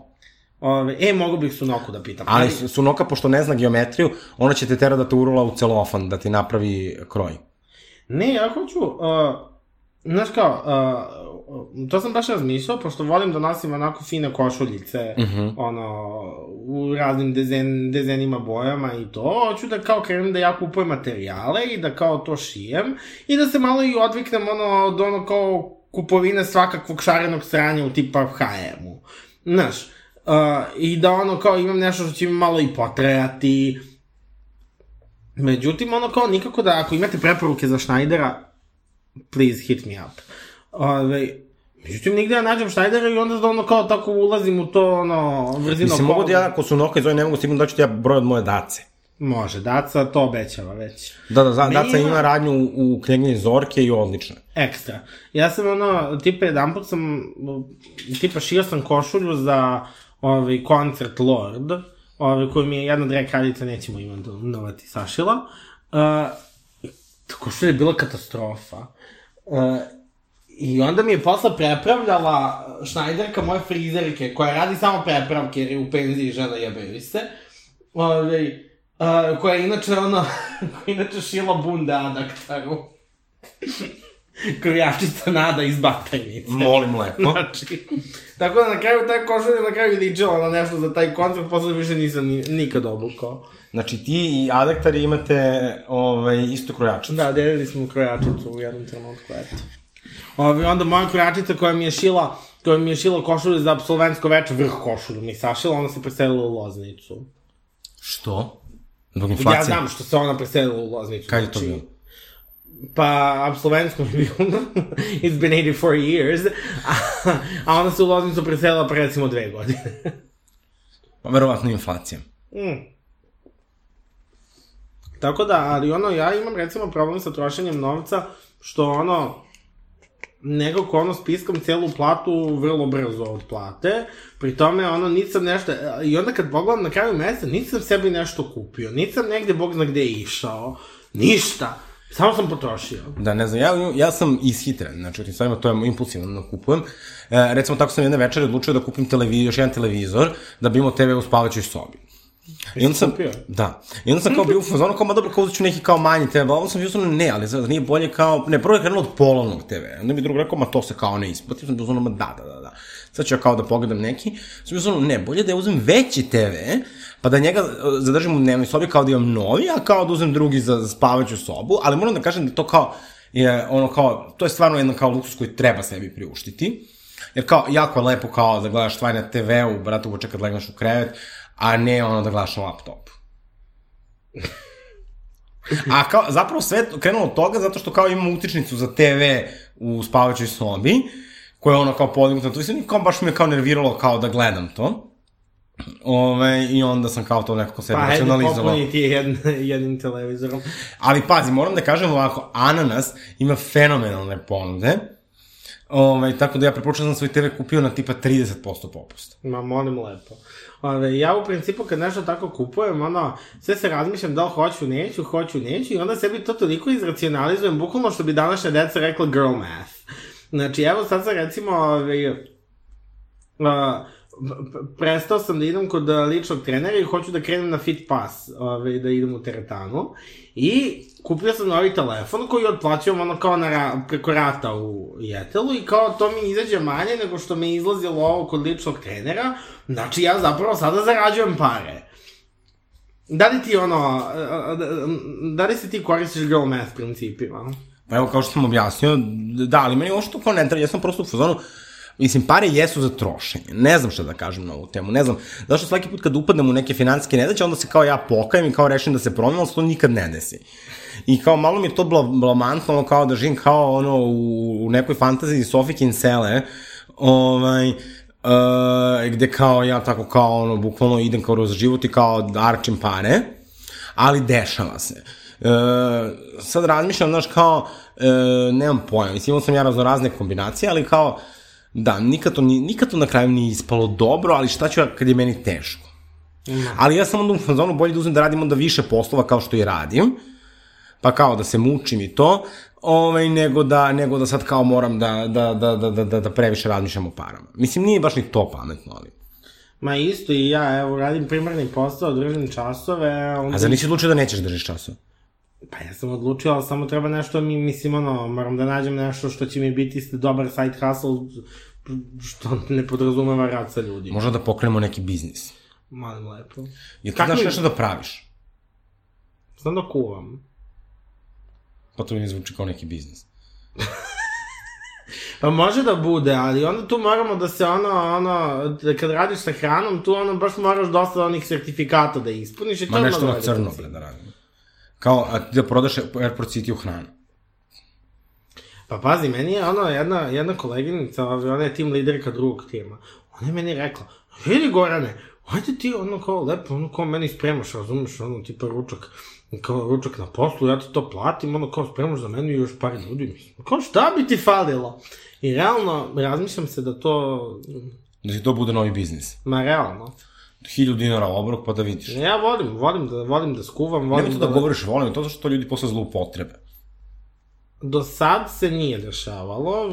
Ove, e, mogu bih Sunoku da pitam. Ali Su- Sunoka, pošto ne zna geometriju, ona će te tera da te urula u celofan, da ti napravi kroj. Ne, ja hoću, uh, znaš kao, uh, to sam baš razmišljao, pošto volim da nosim onako fine košuljice, uh Mhm. -huh. ono, u raznim dezen, dezenima, bojama i to, hoću da kao krenem da ja kupujem materijale i da kao to šijem i da se malo i odviknem ono, od ono kao kupovine svakakvog šarenog sranja u tipa H&M-u. Znaš, uh, i da ono kao imam nešto što će mi malo i potrajati, Međutim, ono kao nikako da, ako imate preporuke za Schneidera, please hit me up. Ove, međutim, nigde ja nađem Schneidera i onda da ono kao tako ulazim u to, ono, vrzino Mislim, mogu da ja, ako Sunoka i Zoe ne mogu sigurno da ću ti ja broj od moje dace. Može, Daca to obećava već. Da, da, Meni daca ima- radnju u, u knjeginji Zorke i odlična. Ekstra. Ja sam ono, tipa jedan put sam, tipa šio sam košulju za ovaj koncert Lord, ovaj, koju mi je jedna drag kraljica, nećemo imenovati, sašila. Uh, košulja je bila katastrofa. Uh, I onda mi je posle prepravljala Schneiderka moje frizerke, koja radi samo prepravke, jer je u penziji žena jebaju se. Ove, uh, koja je inače ono, <laughs> koja je inače šila bunde adaktaru. <laughs> krojačica nada iz batajnice. Molim lepo. <laughs> Znači, tako da na kraju taj košulja na kraju ličila na nešto za taj koncert, posle više nisam ni, nikad obukao. Znači ti i adektari imate ovaj, isto krojačicu. Da, delili smo krojačicu u jednom trenutku, eto. Ove, onda moja krojačica koja mi je šila, koja mi je šila košulju za absolventsko veče, vrh košulju mi sašila, ona se preselila u Loznicu. Što? Zbog inflacije? Ja znam što se ona preselila u Loznicu. Kad je to znači, bilo? Pa, apsolventsko mi <laughs> je bilo, it's been 84 years, a, a ona se u Loznicu preselila pre recimo dve godine. Pa verovatno inflacija. Mm. Tako da, ali ono, ja imam recimo problem sa trošenjem novca, što ono, nego ko ono spiskom celu platu vrlo brzo otplate, pri tome ono nisam nešto, i onda kad pogledam na kraju meseca, nisam sebi nešto kupio, nisam negde bog zna gde išao, ništa, samo sam potrošio. Da, ne znam, ja, ja sam ishitren, znači, tim stvarima to je impulsivno da kupujem. E, recimo, tako sam jedne večeri odlučio da kupim televizor, još jedan televizor, da bi imao TV u spavaćoj sobi. I onda sam, kupio? da, i onda sam kao bio u fazonu, kao, ma dobro, kao uzet neki kao manji TV, onda sam bio ono, ne, ali zar nije bolje kao, ne, prvo je krenulo od polovnog TV, onda mi drug rekao, ma to se kao ne isplati, sam bio ono, ma da, da, da, da. Sad ću ja kao da pogledam neki, sam bio ono, ne, bolje da ja uzem veći TV, pa da njega e, zadržim u dnevnoj sobi kao da imam novi, a kao da uzem drugi za, spavaću sobu, ali moram da kažem da to kao, je ono kao, to je stvarno jedan kao luksus koji treba sebi priuštiti, jer kao, jako je lepo kao da gledaš stvari na TV-u, bratu, uče kad legneš u krevet, a ne ono da gledaš na laptopu. <laughs> A kao, zapravo sve krenulo od toga zato što kao imam utičnicu za TV u spavaćoj sobi, koja je ono kao podignuta tu i sam kao baš me kao nerviralo kao da gledam to. Ove, I onda sam kao to nekako sebi Pa, ajde, racionalizovao. popuni ti jedn, <laughs> jednim televizorom. Ali pazi, moram da kažem ovako, Ananas ima fenomenalne ponude. Ove, tako da ja preporučujem da sam svoj TV kupio na tipa 30% popusta. Ma, molim lepo. Ove, ja u principu kad nešto tako kupujem, ono, sve se razmišljam da li hoću, neću, hoću, neću i onda sebi to toliko izracionalizujem, bukvalno što bi današnja deca rekla girl math. Znači, evo sad sam recimo, ove, a, prestao sam da idem kod ličnog trenera i hoću da krenem na Fit Pass, ove, da idem u teretanu. I kupio sam novi telefon koji otplaćujem ono kao na ra, preko rata u Jetelu i kao to mi izađe manje nego što mi izlazilo ovo kod ličnog trenera. Znači ja zapravo sada zarađujem pare. Da li ti ono, da li se ti koristiš girl math principima? Pa evo, kao što sam objasnio, da, ali meni što kao ne treba, ja sam prosto u fazonu, Mislim, pare jesu za trošenje. Ne znam šta da kažem na ovu temu. Ne znam, zašto svaki put kad upadnem u neke financijske nedaće, onda se kao ja pokajem i kao rešim da se promenim, ali se to nikad ne desi. I kao malo mi je to bla, blamantno, ono kao da živim kao ono u, u nekoj fantaziji Sophie Kinsele, ovaj, uh, gde kao ja tako kao ono, bukvalno idem kao roz život i kao da arčim pare, ali dešava se. E, sad razmišljam, znaš, kao, e, nemam pojma, mislim, imao sam ja razno razne kombinacije, ali kao, da, nikad to, ni, nikad to na kraju nije ispalo dobro, ali šta ću ja kad je meni teško? Ali ja sam onda u fazonu bolje da uzmem da radim onda više poslova kao što i radim, pa kao da se mučim i to, ovaj, nego, da, nego da sad kao moram da, da, da, da, da, da, da previše razmišljam o parama. Mislim, nije baš ni to pametno, ali... Ma isto i ja, evo, radim primarni posao, držim časove, onda... A zar nisi odlučio da nećeš držiš časova? Pa ja sam odlučio, ali samo treba nešto mi, mislim, ono, moram da nađem nešto što će mi biti dobar side hustle, što ne podrazumeva rad sa ljudima. Možda da pokrenemo neki biznis. Molim lepo. Jer ti Kako znaš nešto da praviš. Znam da kuvam. Pa to mi ne zvuči kao neki biznis. <laughs> Pa može da bude, ali onda tu moramo da se ono, ono, da kad radiš sa hranom, tu ono baš moraš dosta onih sertifikata da ispuniš i to Ma nešto na crno, bre, da radim. Kao, a ti da prodaš Airport City u hranu. Pa pazi, meni je ono, jedna, jedna koleginica, ona je tim liderka drugog tima. Ona je meni rekla, vidi Gorane, hajde ti ono kao lepo, ono kao meni spremaš, razumeš, ono tipa ručak, kao ručak na poslu, ja ti to platim, ono kao spremaš za mene i još par ljudi, mislim. Kao šta bi ti falilo? I realno, razmišljam se da to, Da ti to bude novi biznis. ma realno. 1000 dinara obrok, pa da vidiš. Ja volim, volim da, volim da skuvam, volim Nemoj to da govoriš volim, to zato što to ljudi posle zloupotrebe. Do sad se nije dešavalo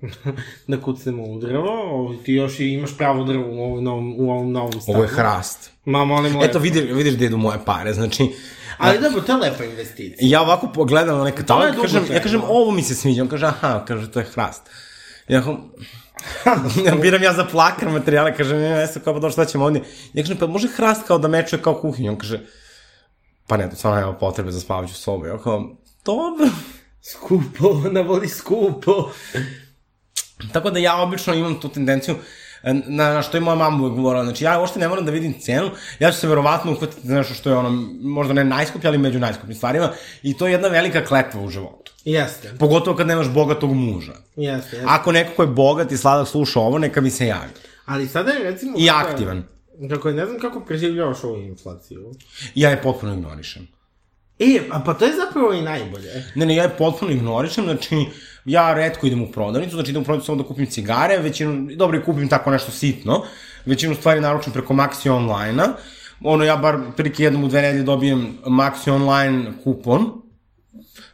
<laughs> da kucnemo u drvo, ovo, ti još i imaš pravo drvo u ovom novom, u ovom novom stanu. Ovo je hrast. Ma, molim, Eto, vidiš, vidiš gde idu moje pare, znači, Ali dobro, to je lepa investicija. Ja ovako pogledam na neka dugo kažem, ja kažem, ovo mi se sviđa, on kaže, aha, kaže, to je hrast. Ja kažem, <laughs> biram ja za plakar materijale, kaže, ne, ne, kao, pa dobro, šta ćemo ovdje? Ja kažem, pa može hrast kao da mečuje kao kuhinju? On kaže, pa ne, to stvarno nema potrebe za spavaću sobu. Ja kao, dobro. <laughs> Skupo, ona voli skupo. Tako da ja obično imam tu tendenciju, na, na što je moja mama uvek govorila, znači ja uopšte ne moram da vidim cenu, ja ću se verovatno uhvatiti za nešto što je ono, možda ne najskuplje, ali među najskupljim stvarima, i to je jedna velika kletva u životu. Jeste, Pogotovo kad nemaš bogatog muža. jeste, jeste. Ako neko ko je bogat i sladak sluša ovo, neka mi se javi. Ali sada je recimo... I aktivan. Kako je, ne znam kako preživljavaš ovu inflaciju. Ja je potpuno ignorišem. E, a pa to je zapravo i najbolje. Ne, ne, ja je potpuno ignorišem, znači, ja redko idem u prodavnicu, znači idem u prodavnicu samo da kupim cigare, većinu, dobro i kupim tako nešto sitno, većinu stvari naručim preko Maxi Online-a, ono, ja bar prilike jednom u dve nedelje dobijem Maxi Online kupon,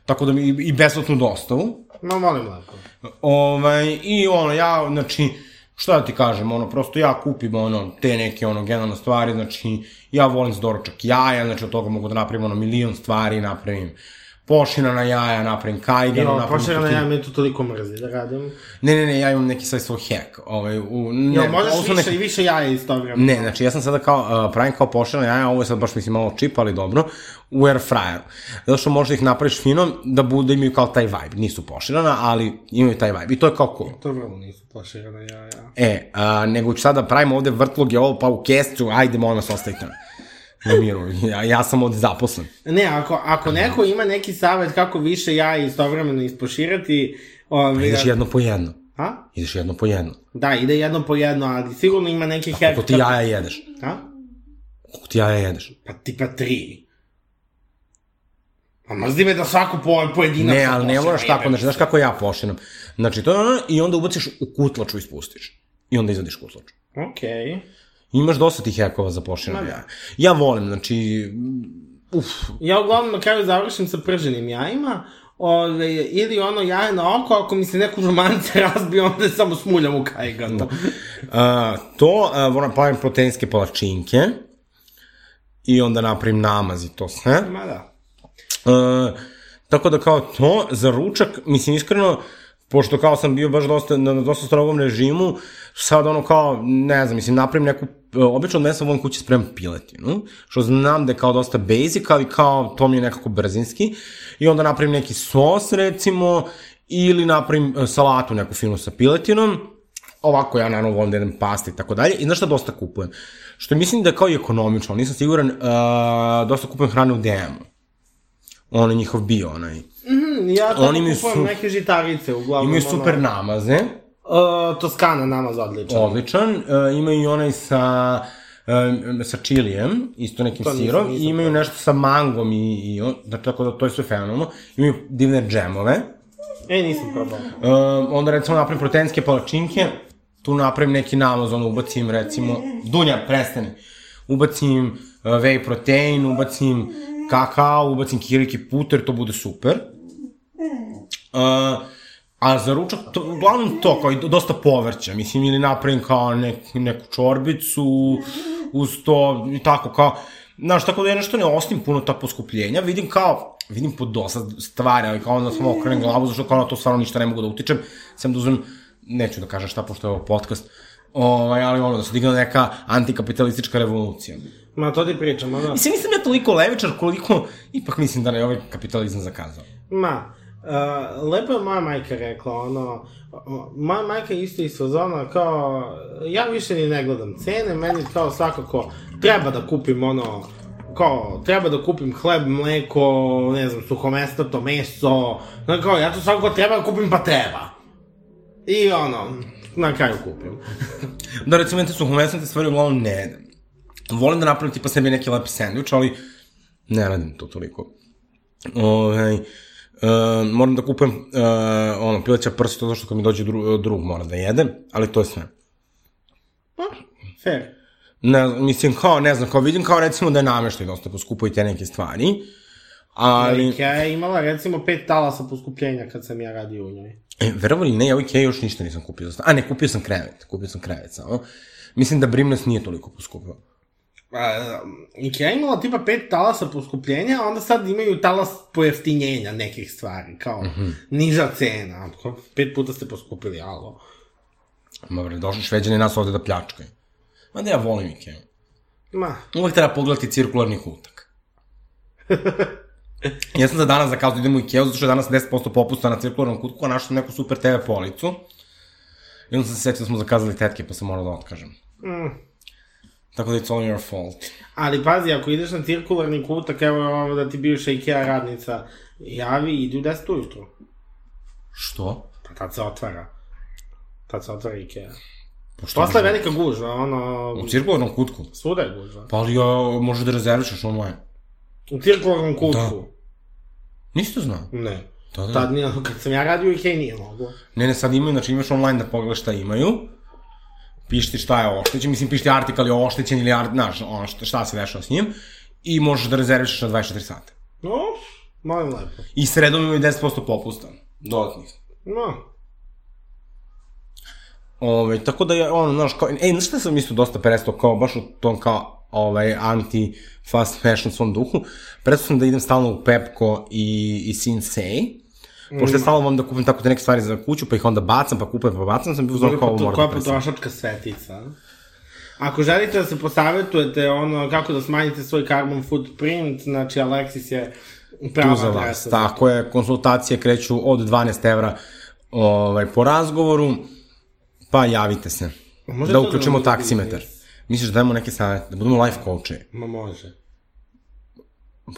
tako da mi i, i besplatnu dostavu, No, molim lako. Ovaj, i ono, ja, znači, šta da ti kažem, ono, prosto ja kupim, ono, te neke, ono, generalne stvari, znači, ja volim za doručak jaja, znači, od toga mogu da napravim, ono, milion stvari, napravim pošinana jaja, napravim kajgano, Jo, napravim... pošerana tortilju. ja me to toliko mrzi da radim. Ne, ne, ne, ja imam neki svoj svoj hack, ovaj, u, ne, Jo, možeš više neke- i više jaja istovremeno. Ne, znači ja sam sada kao, uh, pravim kao poširana jaja, ovo je sad baš mislim malo čip, ali dobro, u air fryeru. Zato što možda ih napraviš fino da bude imaju kao taj vibe. Nisu poširana, ali imaju taj vibe. I to je kao cool. To vrlo nisu pošerana jaja. E, a, nego ću sada pravimo ovde vrtloge, ovo pa u kestu, ajde, molim vas, ostavite me. Na miru, ja, ja sam ovde zaposlen. Ne, ako, ako neko ima neki savjet kako više jaja istovremeno ispoširati, ovaj, Ideš jedno po jedno. A? Ideš jedno po jedno. Da, ide jedno po jedno, ali sigurno ima neki hack. Koliko ti jaja jedeš? A? Koliko ti jaja jedeš? Pa tipa tri. Pa mrzdi me da svako po, pojedinačno Ne, ali ne moraš tako, znači, znaš kako ja poširam. Znači, to je ono, i onda ubaciš u kutlaču i spustiš. I onda izvadiš kutlaču. Okej. Imaš dosta tih hekova za poširanje Ma da. Ja volim, znači, uf, Ja uglavnom na kraju završim sa prženim jajima, ove, ili ono jaje na oko, ako mi se neku romance <laughs> razbije, onda samo smuljam u kajganu. A, to, a, moram pravim proteinske palačinke i onda napravim namaz i to sve. Ma da. A, tako da kao to, za ručak, mislim iskreno, pošto kao sam bio baš dosta, na, na dosta strogom režimu, sad ono kao, ne znam, mislim, napravim neku, obično odnesem volim kući spremam piletinu, što znam da je kao dosta basic, ali kao to mi je nekako brzinski, i onda napravim neki sos, recimo, ili napravim e, salatu neku finu sa piletinom, ovako ja naravno volim da jedem pasta i tako dalje, i znaš šta dosta kupujem? Što mislim da je kao i ekonomično, nisam siguran, uh, dosta kupujem hrane u DM-u. Ono njihov bio, onaj. Mm, ja imaju kupujem su- neke žitarice, uglavnom. Imaju super ono, namaze, Uh, Toskana namaz odličan. odličan, uh, imaju i onaj sa um, sa čilijem, isto nekim To nisam- sirom, nisam i imaju nešto sa mangom i, i znači tako da to je sve fenomenalno. Imaju divne džemove. E, nisam probao. Um, onda recimo napravim proteinske palačinke, tu napravim neki namaz, ono ubacim recimo, Dunja, prestani, ubacim uh, whey protein, ubacim kakao, ubacim kiriki puter, to bude super. Uh, a za ručak, to, uglavnom to, kao i do- dosta povrća, mislim, ili napravim kao nek, neku čorbicu, uz to, i tako, kao, znaš, tako da ja nešto ne ostim puno ta poskupljenja, vidim kao, vidim po dosta stvari, ali kao onda samo okrenem glavu, zašto kao na to stvarno ništa ne mogu da utičem, sam da uzmem, neću da kažem šta, pošto je ovo podcast, ovaj, ali ono, da se digne neka antikapitalistička revolucija. Ma, to ti pričam, ono. Mislim, nisam ja toliko levičar koliko, ipak mislim da je ovaj kapitalizam zakazao. Ma, uh, lepo je moja majka rekla, ono, moja majka isto iz fazona, kao, ja više ni ne gledam cene, meni kao svakako treba da kupim ono, kao, treba da kupim hleb, mleko, ne znam, suhomestato meso, znači kao, ja to svakako treba da kupim, pa treba. I ono, na kraju kupim. <laughs> Da, recimo, te suhomesnate stvari uglavnom ne. Volim da napravim tipa sebi neki lepi sandvič, ali ne radim to toliko. Ovaj, uh, moram da kupujem uh, ono, pileća prsta, zato što kad mi dođe dru, drug mora da jedem, ali to je sve. Pa, fair. Ne, mislim, kao, ne znam, kao vidim kao recimo da je nameštaj dosta poskupo i te neke stvari, ali, Ikea je imala recimo pet talasa poskupljenja kad sam ja radio u njoj. e, verovali ne, ja u Ikea još ništa nisam kupio. A ne, kupio sam krevet, kupio sam krevet samo. Mislim da Brimnes nije toliko poskupio. Ikea je imala tipa pet talasa poskupljenja, a onda sad imaju talas pojeftinjenja nekih stvari, kao Mhm. niža cena. Pet puta ste poskupili, alo. Ma bre, došli šveđani nas ovde da pljačkaju. Ma da ja volim Ikea. Ma, Uvek treba pogledati cirkularni kutak. <laughs> ja sam za danas zakazao da idemo u Ikea, zato što je danas 10% popusta na cirkularnom kutku, a našao sam neku super TV policu. I onda sam se setio da smo zakazali tetke, pa sam morao da otkažem. mm. Tako da it's all your fault. Ali pazi, ako ideš na cirkularni kutak, evo da ti bivša Ikea radnica javi, idi u 10 ujutru. Što? Pa tad se otvara. Tad se otvara Ikea. Pošto Posle je velika gužva, ono... U cirkularnom kutku? Svuda je gužva. Pa ali ja, možeš da rezervišeš online. U cirkularnom kutku. Nisi to znao? Ne. Da, da. Tad nije, kad sam ja radio u Ikea nije moglo. Ne, ne, sad imaju, znači imaš online da pogledaš šta imaju, piši ti šta je oštećen, mislim piši ti artikal je oštećen ili art, znaš, ono šta, šta se dešava s njim, i možeš da rezervišeš na 24 sata. No, molim lepo. I sredom imaju 10% popusta, dodatnih. No. Ove, tako da je, ono, znaš, kao, ej, znaš šta sam isto dosta prestao, kao, baš u tom, kao, ovaj, anti-fast fashion svom duhu, prestao sam da idem stalno u Pepko i, i Sinsei, pošto ja stalno volim da kupim tako te neke stvari za kuću, pa ih onda bacam, pa kupujem, pa bacam, sam bio u zonu kao, ovo mora da prestanem. potrošačka svetica. Ako želite da se posavetujete ono kako da smanjite svoj carbon footprint, znači Alexis je prava tu za vas. Tako je, konsultacije kreću od 12 evra ovaj, po razgovoru, pa javite se. Može da da uključimo bude taksimetar. Misliš da dajemo neke savjete, da budemo life coachevi? Ma može.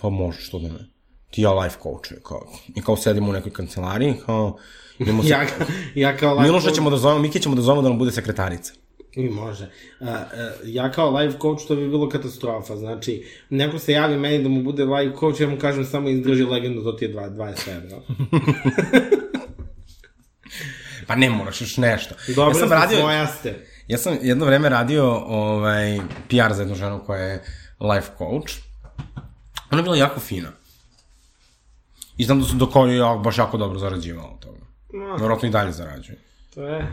Pa može, što da ne. Ti ja life coachevi, kao, i kao sedimo u nekoj kancelariji, kao, idemo <laughs> se... Ja, ja kao life Miloša coach- ćemo da zovemo, Mike ćemo da zovemo da nam bude sekretarica. I može. A, a, ja kao life coach to bi bilo katastrofa. Znači, neko se javi meni da mu bude life coach, ja mu kažem samo izdrži legendu, to ti je dva- 20 evra. <laughs> Pa ne moraš još nešto. Dobro, ja sam radio, svoja ste. Ja sam jedno vreme radio ovaj, PR za jednu ženu koja je life coach. Ona je bila jako fina. I znam da su do koje ja baš jako dobro zarađivala od toga. No. Vjerojatno i dalje zarađuje. To je...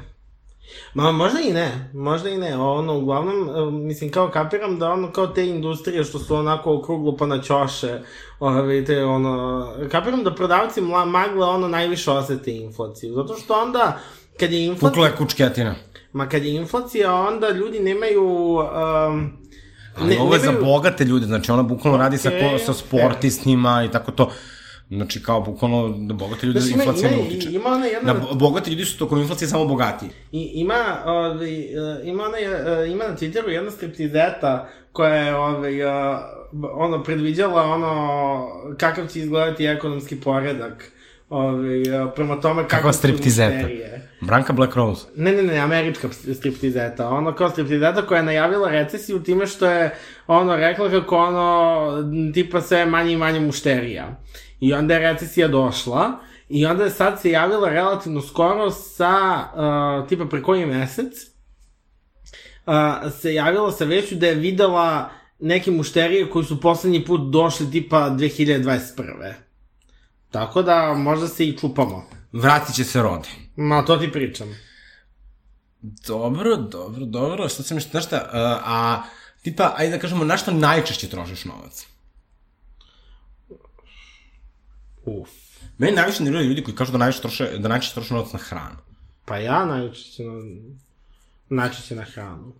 Ma možda i ne, možda i ne, ono, uglavnom, e, mislim, kao kapiram da ono, kao te industrije što su onako okruglo pa na ćoše, ono, vidite, ono, kapiram da prodavci mla, magle, ono, najviše osete inflaciju, zato što onda, kad je inflacija, Pukla je kučketina. ma kad je inflacija, onda ljudi nemaju, um, Ali ovo je za nemaju- bogate ljude, znači ona bukvalno radi sa, ko, sa sportistima i tako to. Znači kao bukvalno da bogate ljude Znaš, ima, inflacija ima, ne utiče. ima ona jedna... Na bo- bogati ljudi su tokom inflacije samo bogatiji. I, ima, ovaj, e, ima, ona, e, ima na Twitteru jedna striptizeta koja je ovaj, e, ono, predviđala ono, kakav će izgledati ekonomski poredak ovaj, e, prema tome kako Kakva striptizeta? Branka Black Rose. Ne, ne, ne, američka striptizeta. Ono kao striptizeta koja je najavila recesiju time što je ono rekla kako ono tipa sve manje i manje mušterija. I onda je recesija došla i onda je sad se javila relativno skoro sa uh, tipa pre koji mesec uh, se javila sa veću da je videla neke mušterije koji su poslednji put došli tipa 2021. Tako da možda se i čupamo. Vratit će se rode. Ma, to ti pričam. Dobro, dobro, dobro. Šta sam još, znaš šta, a, a tipa, ajde da kažemo, na što najčešće trošiš novac? Uf. Meni najviše nerviraju ljudi koji kažu da najviše troše, da najčešće troše novac na hranu. Pa ja najčešće na, najčešće na hranu.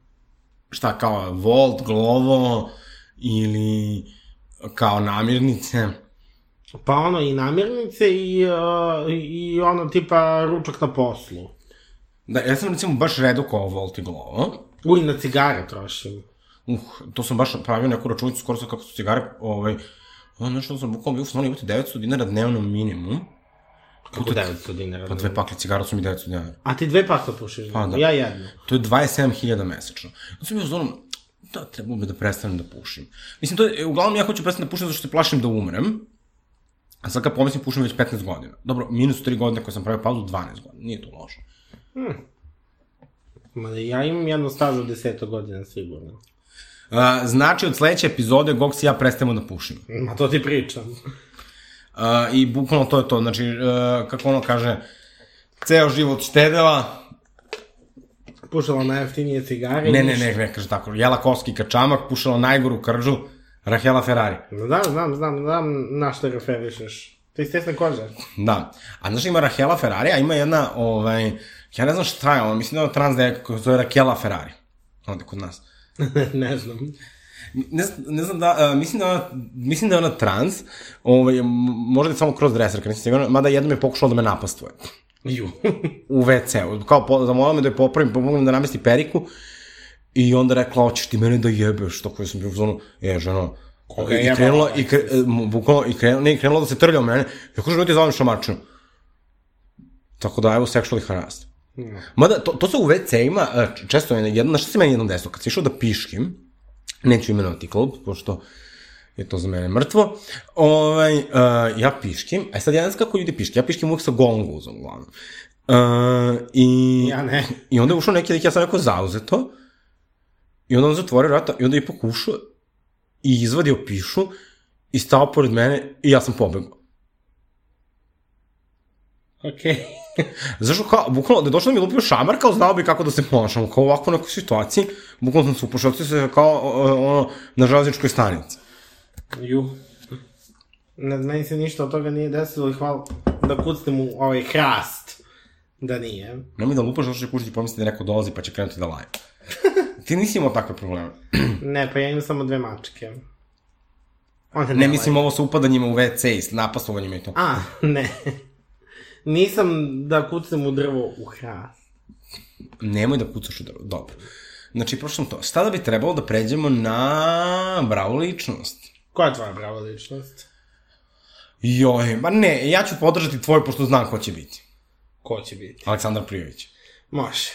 Šta, kao Volt, Glovo ili kao namirnice? Pa ono i namirnice i, uh, i ono tipa ručak na poslu. Da, ja sam recimo baš redukovao Volt i Glovo. Uj, na cigare trošim. Uh, to sam baš pravio neku računicu, skoro sam kako su cigare, ovaj, ono nešto sam bukvalno bio, stvarno imate 900 dinara dnevno minimum. Kako 900 dinara? Pa dve pakle cigara su mi 900 dinara. A ti dve pakle pušiš? Pa da. Ja jednu. To je 27.000 mesečno. Ja sam bio zonom, da, trebalo bi da prestanem da pušim. Mislim, to je, uglavnom ja hoću prestati da pušim zato što se plašim da umrem. A sad kad pomislim, pušim već 15 godina. Dobro, minus 3 godine koje sam pravio pauzu, 12 godina. Nije to loše. Ma, ja imam jedno staž od 10 godina sigurno. Uh, znači, od sledeće epizode Gox i ja prestajemo da pušimo. Ma to ti pričam. Uh, I bukvalno to je to. Znači, uh, kako ono kaže, ceo život štedela, pušala najjeftinije cigare. Ne, ne, ne, ne, kaže tako. Jela koski kačamak, pušala najgoru kržu, Rahela Ferrari. Znam, znam, znam, znam na što referišeš. To je stesna koža. Da. A znaš ima Rahela Ferrari, a ima jedna, ovaj, ja ne znam šta je ono, mislim da je ono trans devojka koja zove Rahela Ferrari. Ovde kod nas. <laughs> ne znam. Ne, ne znam da, uh, mislim da ona, mislim da je ona trans, ovaj, možda je samo kroz dreserka, nisam siguran, mada jednom je pokušala da me napastvuje. Ju. <laughs> u WC-u. Kao, po, zamolila me da je popravim, pomognem da namesti periku, i onda rekla, hoćeš ti mene da jebeš, tako je sam bio u zonu, je, ženo, Koga i krenula, i kre, e, bukvalno, i krenula, ne, i krenula da se trlja u mene, ja kažem, da ti zovem šamarčinu. Tako da, evo, sexually harassed. Mada, to, to se u WC-ima, e, često je jedno, znaš šta se meni jednom desilo, kad si išao da piškim, neću imenovati klub, pošto je to za mene mrtvo, ovaj, uh, ja piškim, a sad ja ne znam kako ljudi piškim, ja piškim uvijek sa golom guzom, uglavnom. Uh, i, Ja ne. I onda je ušao neki lik, ja sam rekao zauzeto, i onda on zatvorio vrata, i onda je ipak ušao, i izvadio pišu, i stao pored mene, i ja sam pobegao. Okej. Zašto kao, bukvalno, da je došao da mi lupio šamar, kao znao bi kako da se ponašamo, kao ovako u nekoj situaciji, bukvalno sam se upošao se kao ono, na železničkoj stanici. Ju. Ne, meni se ništa od toga nije desilo i hvala da kucnem u ovaj hrast. Da nije. Nemoj da lupaš, zato što će kućiti pomisliti da neko dolazi pa će krenuti da laje. Ti nisi imao takve probleme. <clears throat> Ne, pa ja imam samo dve mačke. One Ne, mislim ovo sa upadanjima u WC i s napasovanjima i to. A, ne. Nisam da kucnem u drvo u hrast. Nemoj da kucaš u drvo. Dobro. Znači, prošlo to. Sada bi trebalo da pređemo na bravu ličnost. Koja je tvoja brava ličnost? Joj, ma ne, ja ću podržati tvoj, pošto znam ko će biti. Ko će biti? Aleksandar Prijović. Može.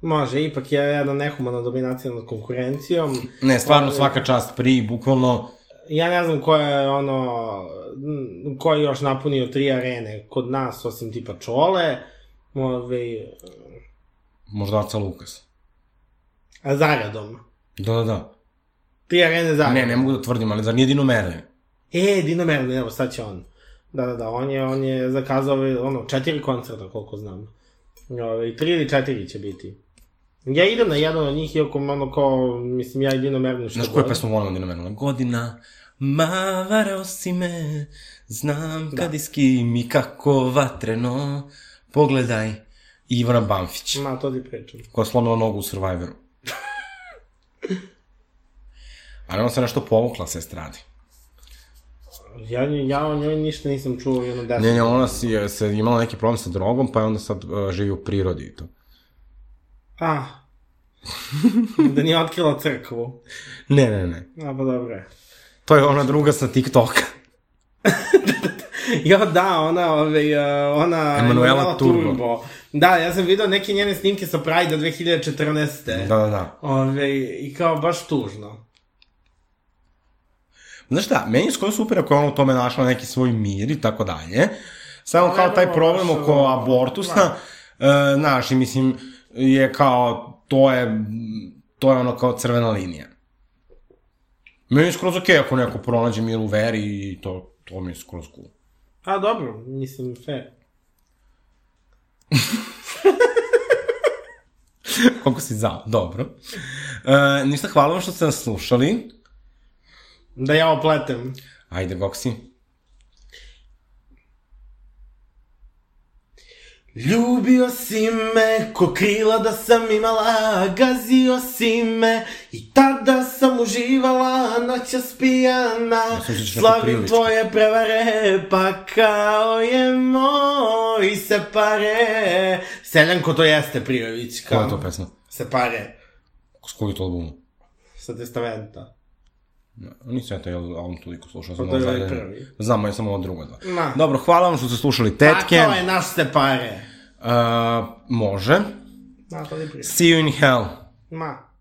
Može, ipak je jedna nehumana dominacija nad konkurencijom. Ne, stvarno Ovaj, svaka čast pri, bukvalno, Ja ne znam ko je ono, ko je još napunio tri arene kod nas, osim tipa Čole, Ove, možda Aca Lukas. a zaradom. Da, da, da. Tri arene zaradom. Ne, ne mogu da tvrdim, ali zar nije Dino Merlin? E, Dino Merlin, evo, sad će on. Da, da, da, on je, on je zakazao ono, četiri koncerta, koliko znam. Ove, tri ili četiri će biti. Ja idem na jedan od njih, iako ono kao, mislim, ja i Dino Merlin što Znaš koju pesmu volim od Dino Merlina? Godina, ma varao si me, znam da. kad iski mi kako vatreno, pogledaj, Ivana Banfić, Ma, to ti pričam. koja je slomila nogu u Survivoru. Ali ona se nešto povukla se stradi. Ja, ja o njoj ništa nisam čuo jedno deset. Ne, ne, ona si, se imala neki problem sa drogom, pa je onda sad uh, živi u prirodi i to. A. <laughs> da nije otkrila crkvu. Ne, ne, ne. A, pa dobro je. To je ona druga sa TikToka. <laughs> Jo, da, ona, ove, uh, ona... Emanuela Turbo. Da, ja sam vidio neke njene snimke sa Pride 2014. Da, da, da. Ove, I kao baš tužno. Znaš šta, meni je skoro super ako je ona u tome našla neki svoj mir i tako dalje. Samo Ali kao taj problem oko abortusa, e, znaš, i mislim, je kao, to je, to je ono kao crvena linija. Meni je skroz okej ako neko pronađe mir u veri i to, to mi je skroz cool. A, dobro, mislim, fair. <laughs> Koliko si zao, dobro. E, ništa, hvala vam što ste nas slušali. Da ja opletem. Ajde, Goksi. Ljubio si me, ko krila da sam imala, gazio si me i tada sam uživala, noćas pijana, sam mislio ćeš neko slavim tvoje prevare, pa kao je moj se pare. Seljanko to jeste Prijović, kao. Koja je to pesma? Se pare, S to album? sa testamenta. Nisam ja taj album toliko slušao. Sam Pa to je ovo zadnje- prvi. Znam, ja sam ovo drugo da. Ma. Dobro, hvala vam što ste slušali Tetke. A to je naš se pare. Uh, može. Na, to. See you in hell. Ma.